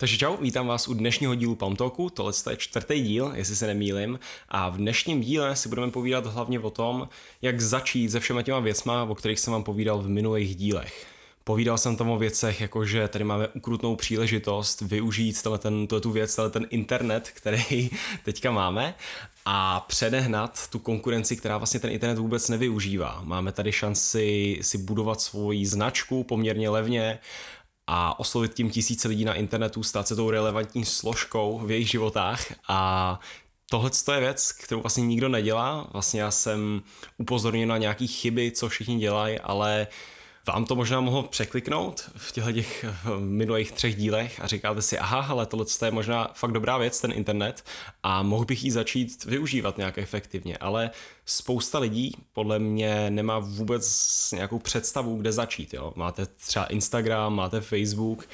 Takže čau, vítám vás u dnešního dílu Palm Talku, tohle je čtvrtý díl, jestli se nemýlim, a v dnešním díle si budeme povídat hlavně o tom, jak začít se všema těma věcma, o kterých jsem vám povídal v minulých dílech. Povídal jsem tam o věcech, jako že tady máme ukrutnou příležitost využít ten, tu věc, ten internet, který teďka máme a předehnat tu konkurenci, která vlastně ten internet vůbec nevyužívá. Máme tady šanci si budovat svoji značku poměrně levně a oslovit tím tisíce lidí na internetu, stát se tou relevantní složkou v jejich životách a Tohle je věc, kterou vlastně nikdo nedělá. Vlastně já jsem upozorněn na nějaké chyby, co všichni dělají, ale vám to možná mohlo překliknout v těchto těch minulých třech dílech a říkáte si, aha, ale tohle je možná fakt dobrá věc, ten internet a mohl bych ji začít využívat nějak efektivně, ale spousta lidí podle mě nemá vůbec nějakou představu, kde začít. Jo? Máte třeba Instagram, máte Facebook,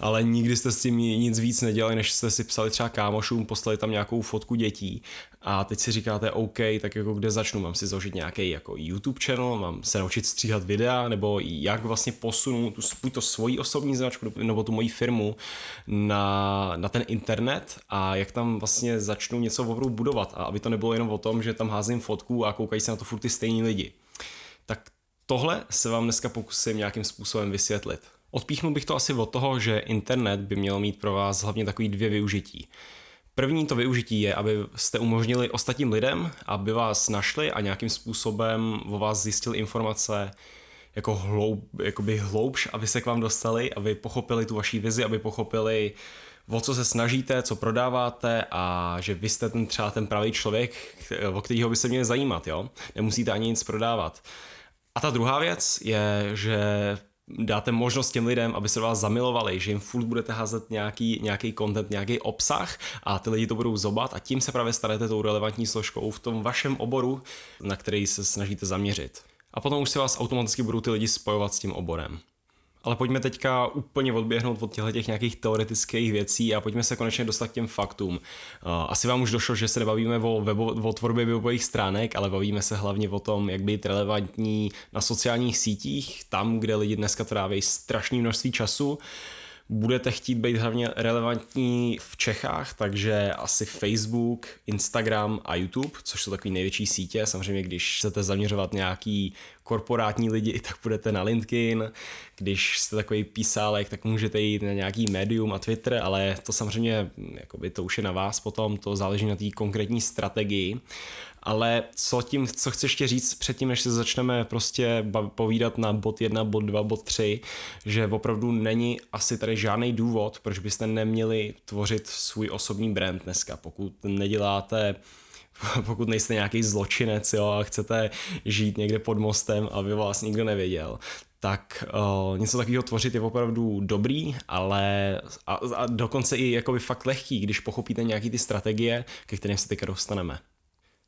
ale nikdy jste s tím nic víc nedělali, než jste si psali třeba kámošům, poslali tam nějakou fotku dětí a teď si říkáte, OK, tak jako kde začnu, mám si založit nějaký jako YouTube channel, mám se naučit stříhat videa, nebo jak vlastně posunu tu, buď to svoji osobní značku, nebo tu moji firmu na, na ten internet a jak tam vlastně začnu něco opravdu budovat a aby to nebylo jenom o tom, že tam házím fotku a koukají se na to furt ty stejní lidi. Tak tohle se vám dneska pokusím nějakým způsobem vysvětlit. Odpíchnu bych to asi od toho, že internet by měl mít pro vás hlavně takový dvě využití. První to využití je, aby jste umožnili ostatním lidem, aby vás našli a nějakým způsobem o vás zjistili informace jako hloub, jakoby hloubš, aby se k vám dostali, aby pochopili tu vaší vizi, aby pochopili, o co se snažíte, co prodáváte a že vy jste ten třeba ten pravý člověk, o kterého by se měli zajímat, jo? Nemusíte ani nic prodávat. A ta druhá věc je, že dáte možnost těm lidem, aby se do vás zamilovali, že jim furt budete házet nějaký, nějaký content, nějaký obsah a ty lidi to budou zobat a tím se právě stanete tou relevantní složkou v tom vašem oboru, na který se snažíte zaměřit. A potom už se vás automaticky budou ty lidi spojovat s tím oborem. Ale pojďme teďka úplně odběhnout od těchto těch nějakých teoretických věcí a pojďme se konečně dostat k těm faktům. Asi vám už došlo, že se nebavíme o, webo, o tvorbě webových stránek, ale bavíme se hlavně o tom, jak být relevantní na sociálních sítích, tam, kde lidi dneska tráví strašné množství času budete chtít být hlavně relevantní v Čechách, takže asi Facebook, Instagram a YouTube, což jsou takové největší sítě. Samozřejmě, když chcete zaměřovat nějaký korporátní lidi, tak budete na LinkedIn. Když jste takový písálek, tak můžete jít na nějaký médium a Twitter, ale to samozřejmě, jakoby to už je na vás potom, to záleží na té konkrétní strategii. Ale co tím, co chci ještě říct předtím, než se začneme prostě povídat na bod 1, bod 2, bod 3, že opravdu není asi tady žádný důvod, proč byste neměli tvořit svůj osobní brand dneska, pokud neděláte pokud nejste nějaký zločinec jo, a chcete žít někde pod mostem, aby vás nikdo nevěděl, tak uh, něco takového tvořit je opravdu dobrý, ale a, a dokonce i jakoby fakt lehký, když pochopíte nějaký ty strategie, ke kterým se teďka dostaneme.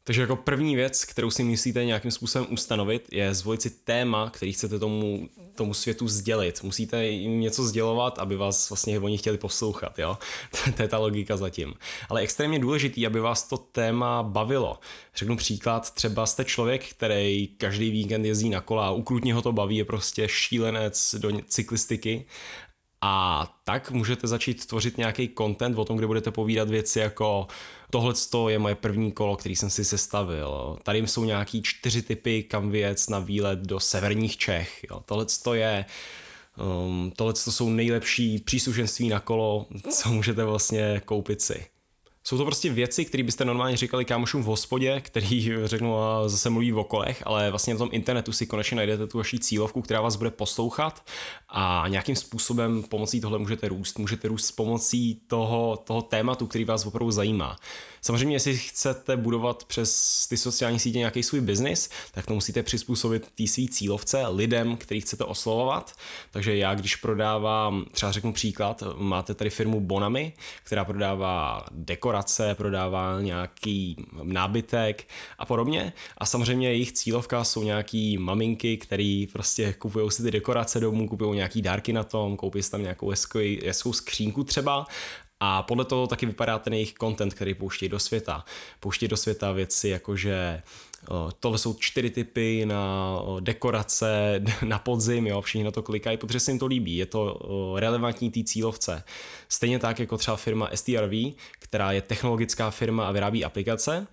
Takže jako první věc, kterou si musíte nějakým způsobem ustanovit, je zvolit si téma, který chcete tomu, tomu světu sdělit. Musíte jim něco sdělovat, aby vás vlastně oni chtěli poslouchat, jo? to je ta logika zatím. Ale extrémně důležitý, aby vás to téma bavilo. Řeknu příklad, třeba jste člověk, který každý víkend jezdí na kola ukrutně ho to baví, je prostě šílenec do cyklistiky a tak můžete začít tvořit nějaký content o tom, kde budete povídat věci jako tohle je moje první kolo, který jsem si sestavil. Tady jsou nějaký čtyři typy, kam věc na výlet do severních Čech. Tohle je um, tohle jsou nejlepší příslušenství na kolo, co můžete vlastně koupit si. Jsou to prostě věci, které byste normálně říkali kámošům v hospodě, který řeknu a zase mluví o kolech, ale vlastně na tom internetu si konečně najdete tu vaši cílovku, která vás bude poslouchat a nějakým způsobem pomocí tohle můžete růst. Můžete růst s pomocí toho, toho tématu, který vás opravdu zajímá. Samozřejmě, jestli chcete budovat přes ty sociální sítě nějaký svůj biznis, tak to musíte přizpůsobit té svý cílovce, lidem, který chcete oslovovat. Takže já, když prodávám, třeba řeknu příklad, máte tady firmu Bonami, která prodává dekorace, prodává nějaký nábytek a podobně. A samozřejmě jejich cílovka jsou nějaký maminky, který prostě kupují si ty dekorace domů, kupují nějaký dárky na tom, koupí si tam nějakou hezkou skřínku třeba A podle toho taky vypadá ten jejich content, který pouští do světa. Pouští do světa věci jako, že tohle jsou čtyři typy na dekorace na podzim, jo, všichni na to klikají, protože se jim to líbí, je to relevantní té cílovce. Stejně tak jako třeba firma STRV, která je technologická firma a vyrábí aplikace,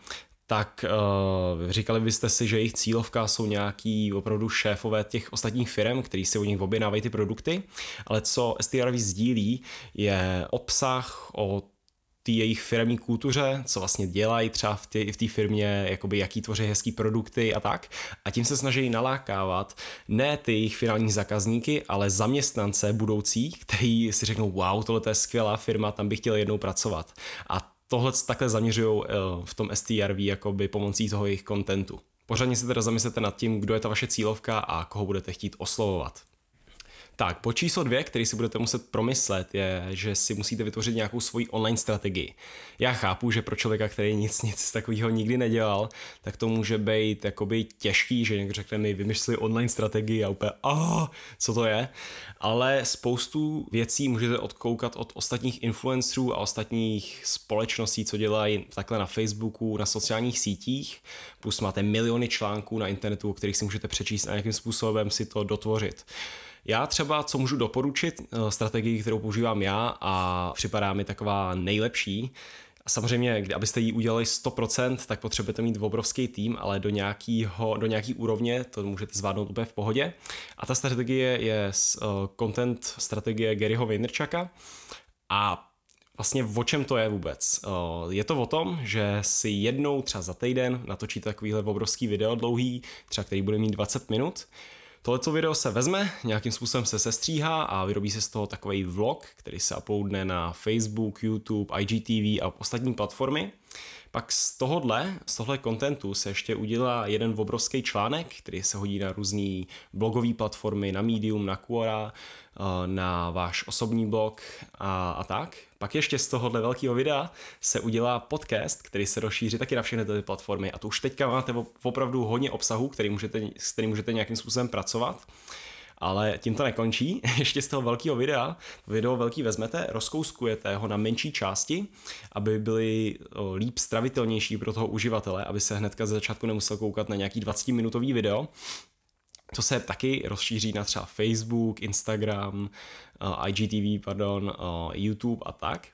tak uh, říkali byste si, že jejich cílovka jsou nějaký opravdu šéfové těch ostatních firm, který si u nich objednávají ty produkty, ale co STRV sdílí, je obsah o té jejich firmní kultuře, co vlastně dělají třeba v té v firmě, jakoby jaký tvoří hezký produkty a tak. A tím se snaží nalákávat ne ty jejich finální zákazníky, ale zaměstnance budoucí, kteří si řeknou, wow, tohle je skvělá firma, tam bych chtěl jednou pracovat. A tohle takhle zaměřují eh, v tom STRV jakoby pomocí toho jejich kontentu. Pořádně se teda zamyslete nad tím, kdo je ta vaše cílovka a koho budete chtít oslovovat. Tak, po číslo dvě, který si budete muset promyslet, je, že si musíte vytvořit nějakou svoji online strategii. Já chápu, že pro člověka, který nic, nic takového nikdy nedělal, tak to může být jakoby těžký, že někdo řekne mi, vymyšli online strategii a úplně, oh, co to je? Ale spoustu věcí můžete odkoukat od ostatních influencerů a ostatních společností, co dělají takhle na Facebooku, na sociálních sítích, plus máte miliony článků na internetu, o kterých si můžete přečíst a jakým způsobem si to dotvořit. Já třeba, co můžu doporučit, eh, strategii, kterou používám já a připadá mi taková nejlepší, Samozřejmě, abyste ji udělali 100%, tak potřebujete mít obrovský tým, ale do, nějakýho, do nějaký úrovně to můžete zvládnout úplně v pohodě. A ta strategie je uh, content strategie Garyho Vaynerchuka a vlastně o čem to je vůbec? Uh, je to o tom, že si jednou třeba za týden natočíte takovýhle obrovský video dlouhý, třeba který bude mít 20 minut, Tohleto video se vezme, nějakým způsobem se sestříhá a vyrobí se z toho takový vlog, který se uploadne na Facebook, YouTube, IGTV a ostatní platformy. Pak z tohohle, z tohle kontentu se ještě udělá jeden obrovský článek, který se hodí na různé blogové platformy, na Medium, na Quora, eh, na váš osobní blog a, a tak. Pak ještě z tohohle velkého videa se udělá podcast, který se rozšíří taky na všechny ty platformy a to už teďka máte opravdu hodně obsahu, který můžete, s kterým můžete nějakým způsobem pracovat. Ale tím to nekončí. Ještě z toho velkého videa, video velký vezmete, rozkouskujete ho na menší části, aby byly líp stravitelnější pro toho uživatele, aby se hnedka ze začátku nemusel koukat na nějaký 20 minutový video, to se taky rozšíří na třeba Facebook, Instagram, IGTV, pardon, YouTube a tak.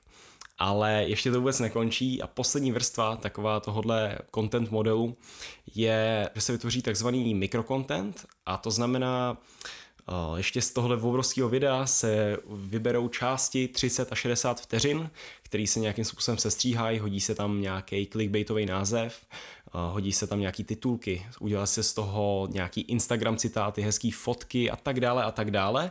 Ale ještě to vůbec nekončí a poslední vrstva taková tohohle content modelu je, že se vytvoří takzvaný mikrocontent a to znamená, ještě z tohle obrovského videa se vyberou části 30 a 60 vteřin, který se nějakým způsobem sestříhají, hodí se tam nějaký clickbaitový název, hodí se tam nějaký titulky, udělá se z toho nějaký Instagram citáty, hezký fotky a tak dále a tak dále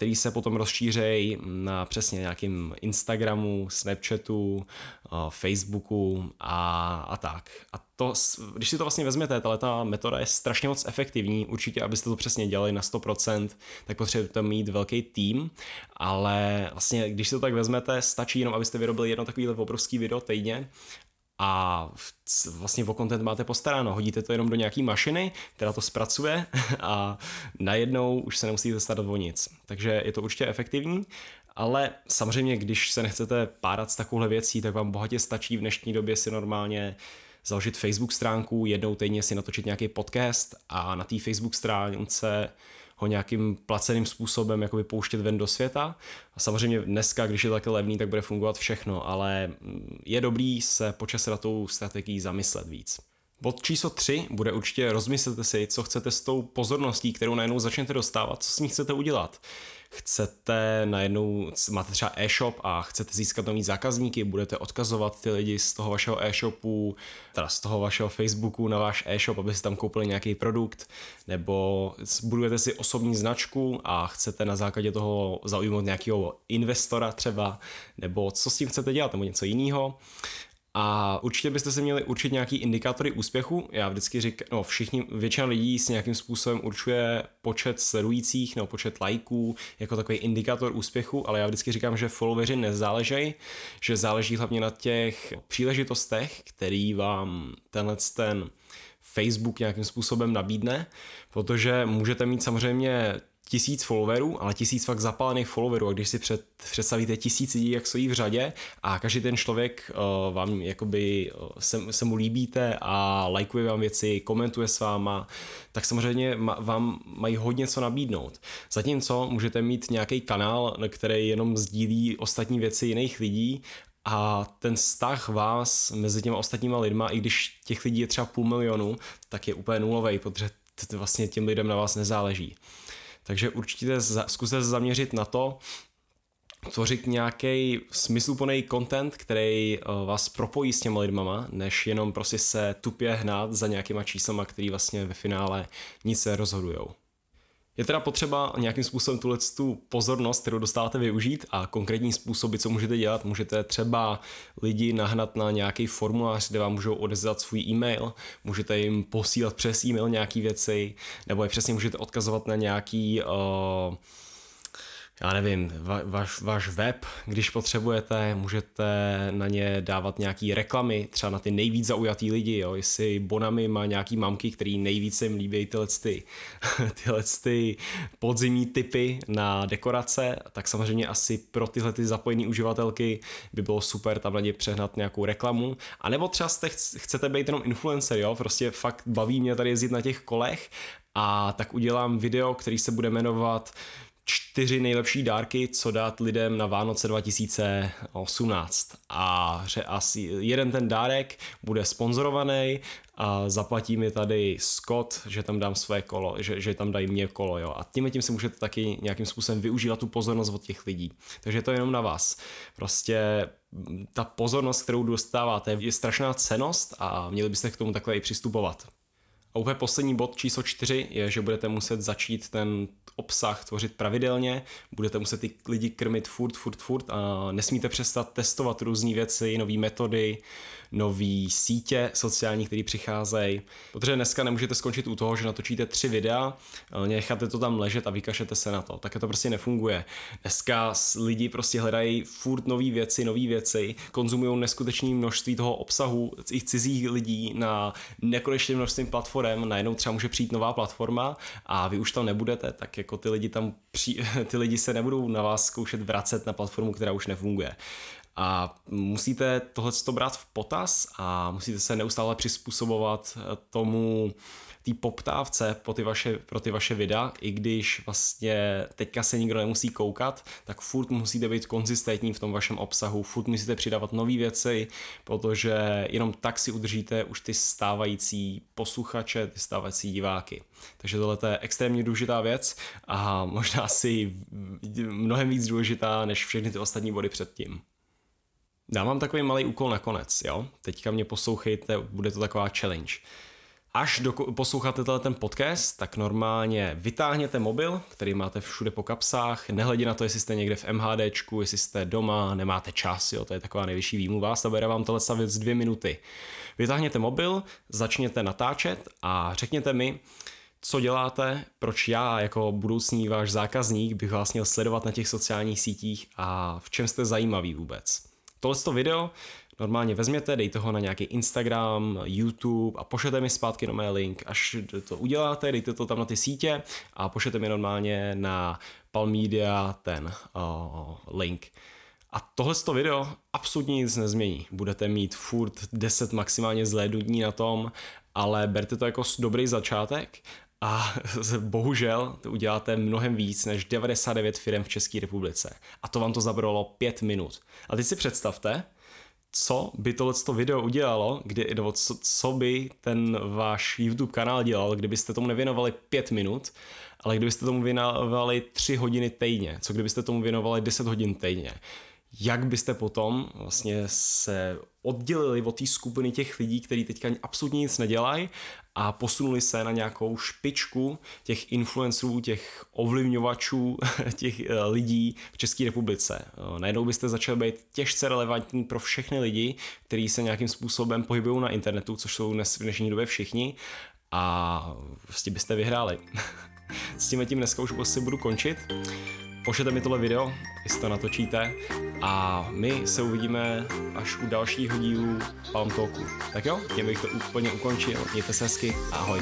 který se potom rozšířejí na přesně nějakým Instagramu, Snapchatu, eh, Facebooku a, a tak. A to, když si to vlastně vezmete, tato metoda je strašně moc efektivní, určitě, abyste to přesně dělali na 100%, tak potřebujete mít velký tým, ale vlastně, když si to tak vezmete, stačí jenom, abyste vyrobili jedno takovýhle obrovský video týdně a vlastně o content máte postaráno. Hodíte to jenom do nějaký mašiny, která to zpracuje a najednou už se nemusíte starat o nic. Takže je to určitě efektivní, ale samozřejmě, když se nechcete párat s takovouhle věcí, tak vám bohatě stačí v dnešní době si normálně založit Facebook stránku, jednou týdně si natočit nějaký podcast a na té Facebook stránce ho nějakým placeným způsobem jakoby pouštět ven do světa. A samozřejmě dneska, když je také levný, tak bude fungovat všechno, ale je dobrý se počas na tou strategií zamyslet víc. Bod číslo 3 bude určitě rozmyslete si, co chcete s tou pozorností, kterou najednou začnete dostávat, co s ní chcete udělat chcete najednou, máte třeba e-shop a chcete získat nový zákazníky, budete odkazovat ty lidi z toho vašeho e-shopu, teda z toho vašeho Facebooku na váš e-shop, aby si tam koupili nějaký produkt, nebo budujete si osobní značku a chcete na základě toho zaujmout nějakého investora třeba, nebo co s tím chcete dělat, nebo něco jiného. A určitě byste se měli určit nějaký indikátory úspěchu. Já vždycky říkám, no všichni, většina lidí si nějakým způsobem určuje počet sledujících nebo počet lajků jako takový indikátor úspěchu, ale já vždycky říkám, že followeri nezáležejí, že záleží hlavně na těch příležitostech, který vám tenhle ten Facebook nějakým způsobem nabídne, protože můžete mít samozřejmě tisíc followerů, ale tisíc fakt zapálených followerů a když si před, představíte tisíc lidí, jak stojí v řadě a každý ten člověk uh, vám jakoby uh, se, se mu líbíte a lajkuje vám věci, komentuje s váma, tak samozřejmě ma, vám mají hodně co nabídnout. Zatímco můžete mít nějaký kanál, který jenom sdílí ostatní věci jiných lidí a ten vztah vás mezi těma ostatníma lidma, i když těch lidí je třeba půl milionu, tak je úplně nulový, protože vlastně těm lidem na vás nezáleží. Takže určitě zkuste se zaměřit na to, tvořit nějaký smysluplný content, který eh, vás propojí s těma lidmama, než jenom prostě se tupě hnát za nějakýma číslama, který vlastně ve finále nic se rozhodujou. Je teda potřeba nějakým způsobem tuhle tu pozornost, kterou dostáváte využít a konkrétní způsoby, co můžete dělat. Můžete třeba lidi nahnat na nějaký formulář, kde vám můžou odezdat svůj e-mail, můžete jim posílat přes e-mail nějaké věci, nebo je přesně můžete odkazovat na nějaký uh, já nevím, va, váš, váš web, když potřebujete, můžete na ně dávat nějaký reklamy, třeba na ty nejvíc zaujatý lidi, jo? jestli Bonami má nějaký mamky, který nejvíce jim líbí tyhle, ty, tyhle ty podzimní typy na dekorace, tak samozřejmě asi pro tyhle ty zapojené uživatelky by bylo super tam na ně přehnat nějakou reklamu. A nebo třeba jste, chcete být jenom influencer, jo? prostě fakt baví mě tady jezdit na těch kolech a tak udělám video, který se bude jmenovat čtyři nejlepší dárky, co dát lidem na Vánoce 2018. A že asi jeden ten dárek bude sponzorovaný a zaplatí mi tady Scott, že tam dám své kolo, že, že tam dají mě kolo, jo. A tím tím si můžete taky nějakým způsobem využívat tu pozornost od těch lidí. Takže to je jenom na vás. Prostě ta pozornost, kterou dostáváte, je strašná cenost a měli byste k tomu takhle i přistupovat. A úplně poslední bod číslo čtyři je, že budete muset začít ten obsah tvořit pravidelně, budete muset ty lidi krmit furt, furt, furt a nesmíte přestat testovat různé věci, nové metody, nové sítě sociální, které přicházejí. Protože dneska nemůžete skončit u toho, že natočíte tři videa, necháte to tam ležet a vykašete se na to. Tak to prostě nefunguje. Dneska lidi prostě hledají furt nové věci, nové věci, konzumují neskutečné množství toho obsahu i cizích lidí na nekonečné množství platform, najednou třeba může přijít nová platforma a vy už tam nebudete, tak jako ty lidi tam, při, ty lidi se nebudou na vás zkoušet vracet na platformu, která už nefunguje. A musíte tohle brát v potaz a musíte se neustále přizpůsobovat tomu, té poptávce po ty vaše, pro ty vaše videa, i když vlastně teďka se nikdo nemusí koukat, tak furt musíte být konzistentní v tom vašem obsahu, furt musíte přidávat nové věci, protože jenom tak si udržíte už ty stávající posluchače, ty stávající diváky. Takže tohle je extrémně důležitá věc a možná si mnohem víc důležitá než všechny ty ostatní body předtím. Dám vám takový malý úkol nakonec, jo? Teďka mě poslouchejte, bude to taková challenge. Až do, posloucháte ten podcast, tak normálně vytáhněte mobil, který máte všude po kapsách, nehledě na to, jestli jste někde v MHDčku, jestli jste doma, nemáte čas, jo, to je taková nejvyšší výmluva, zabere vám tohle z dvě minuty. Vytáhněte mobil, začněte natáčet a řekněte mi, co děláte, proč já jako budoucní váš zákazník bych vás měl sledovat na těch sociálních sítích a v čem jste zajímavý vůbec. Tohle video normálně vezměte, dejte ho na nějaký Instagram, YouTube a pošlete mi zpátky na mé link. Až to uděláte, dejte to tam na ty sítě a pošlete mi normálně na Palmedia ten uh, link. A tohle to video absolutně nic nezmění. Budete mít furt 10 maximálně zhlédnutí na tom, ale berte to jako dobrý začátek a bohužel to uděláte mnohem víc než 99 firm v České republice. A to vám to zabralo 5 minut. A teď si představte, co by tohle video udělalo, kdy, nebo co, co by ten váš YouTube kanál dělal, kdybyste tomu nevěnovali 5 minut, ale kdybyste tomu věnovali 3 hodiny týdně, co kdybyste tomu věnovali 10 hodin týdně jak byste potom vlastně se oddělili od té skupiny těch lidí, kteří teďka absolutně nic nedělají a posunuli se na nějakou špičku těch influencerů, těch ovlivňovačů, těch eh, lidí v České republice. Eh, najednou byste začali být těžce relevantní pro všechny lidi, kteří se nějakým způsobem pohybují na internetu, což jsou dnes v dnešní době všichni a prostě byste vyhráli. S tím tím dneska už asi budu končit pošlete mi tohle video, jestli to natočíte a my se uvidíme až u dalšího dílu Palm Talku. Tak jo, tím bych to úplně ukončil. Mějte se hezky, ahoj.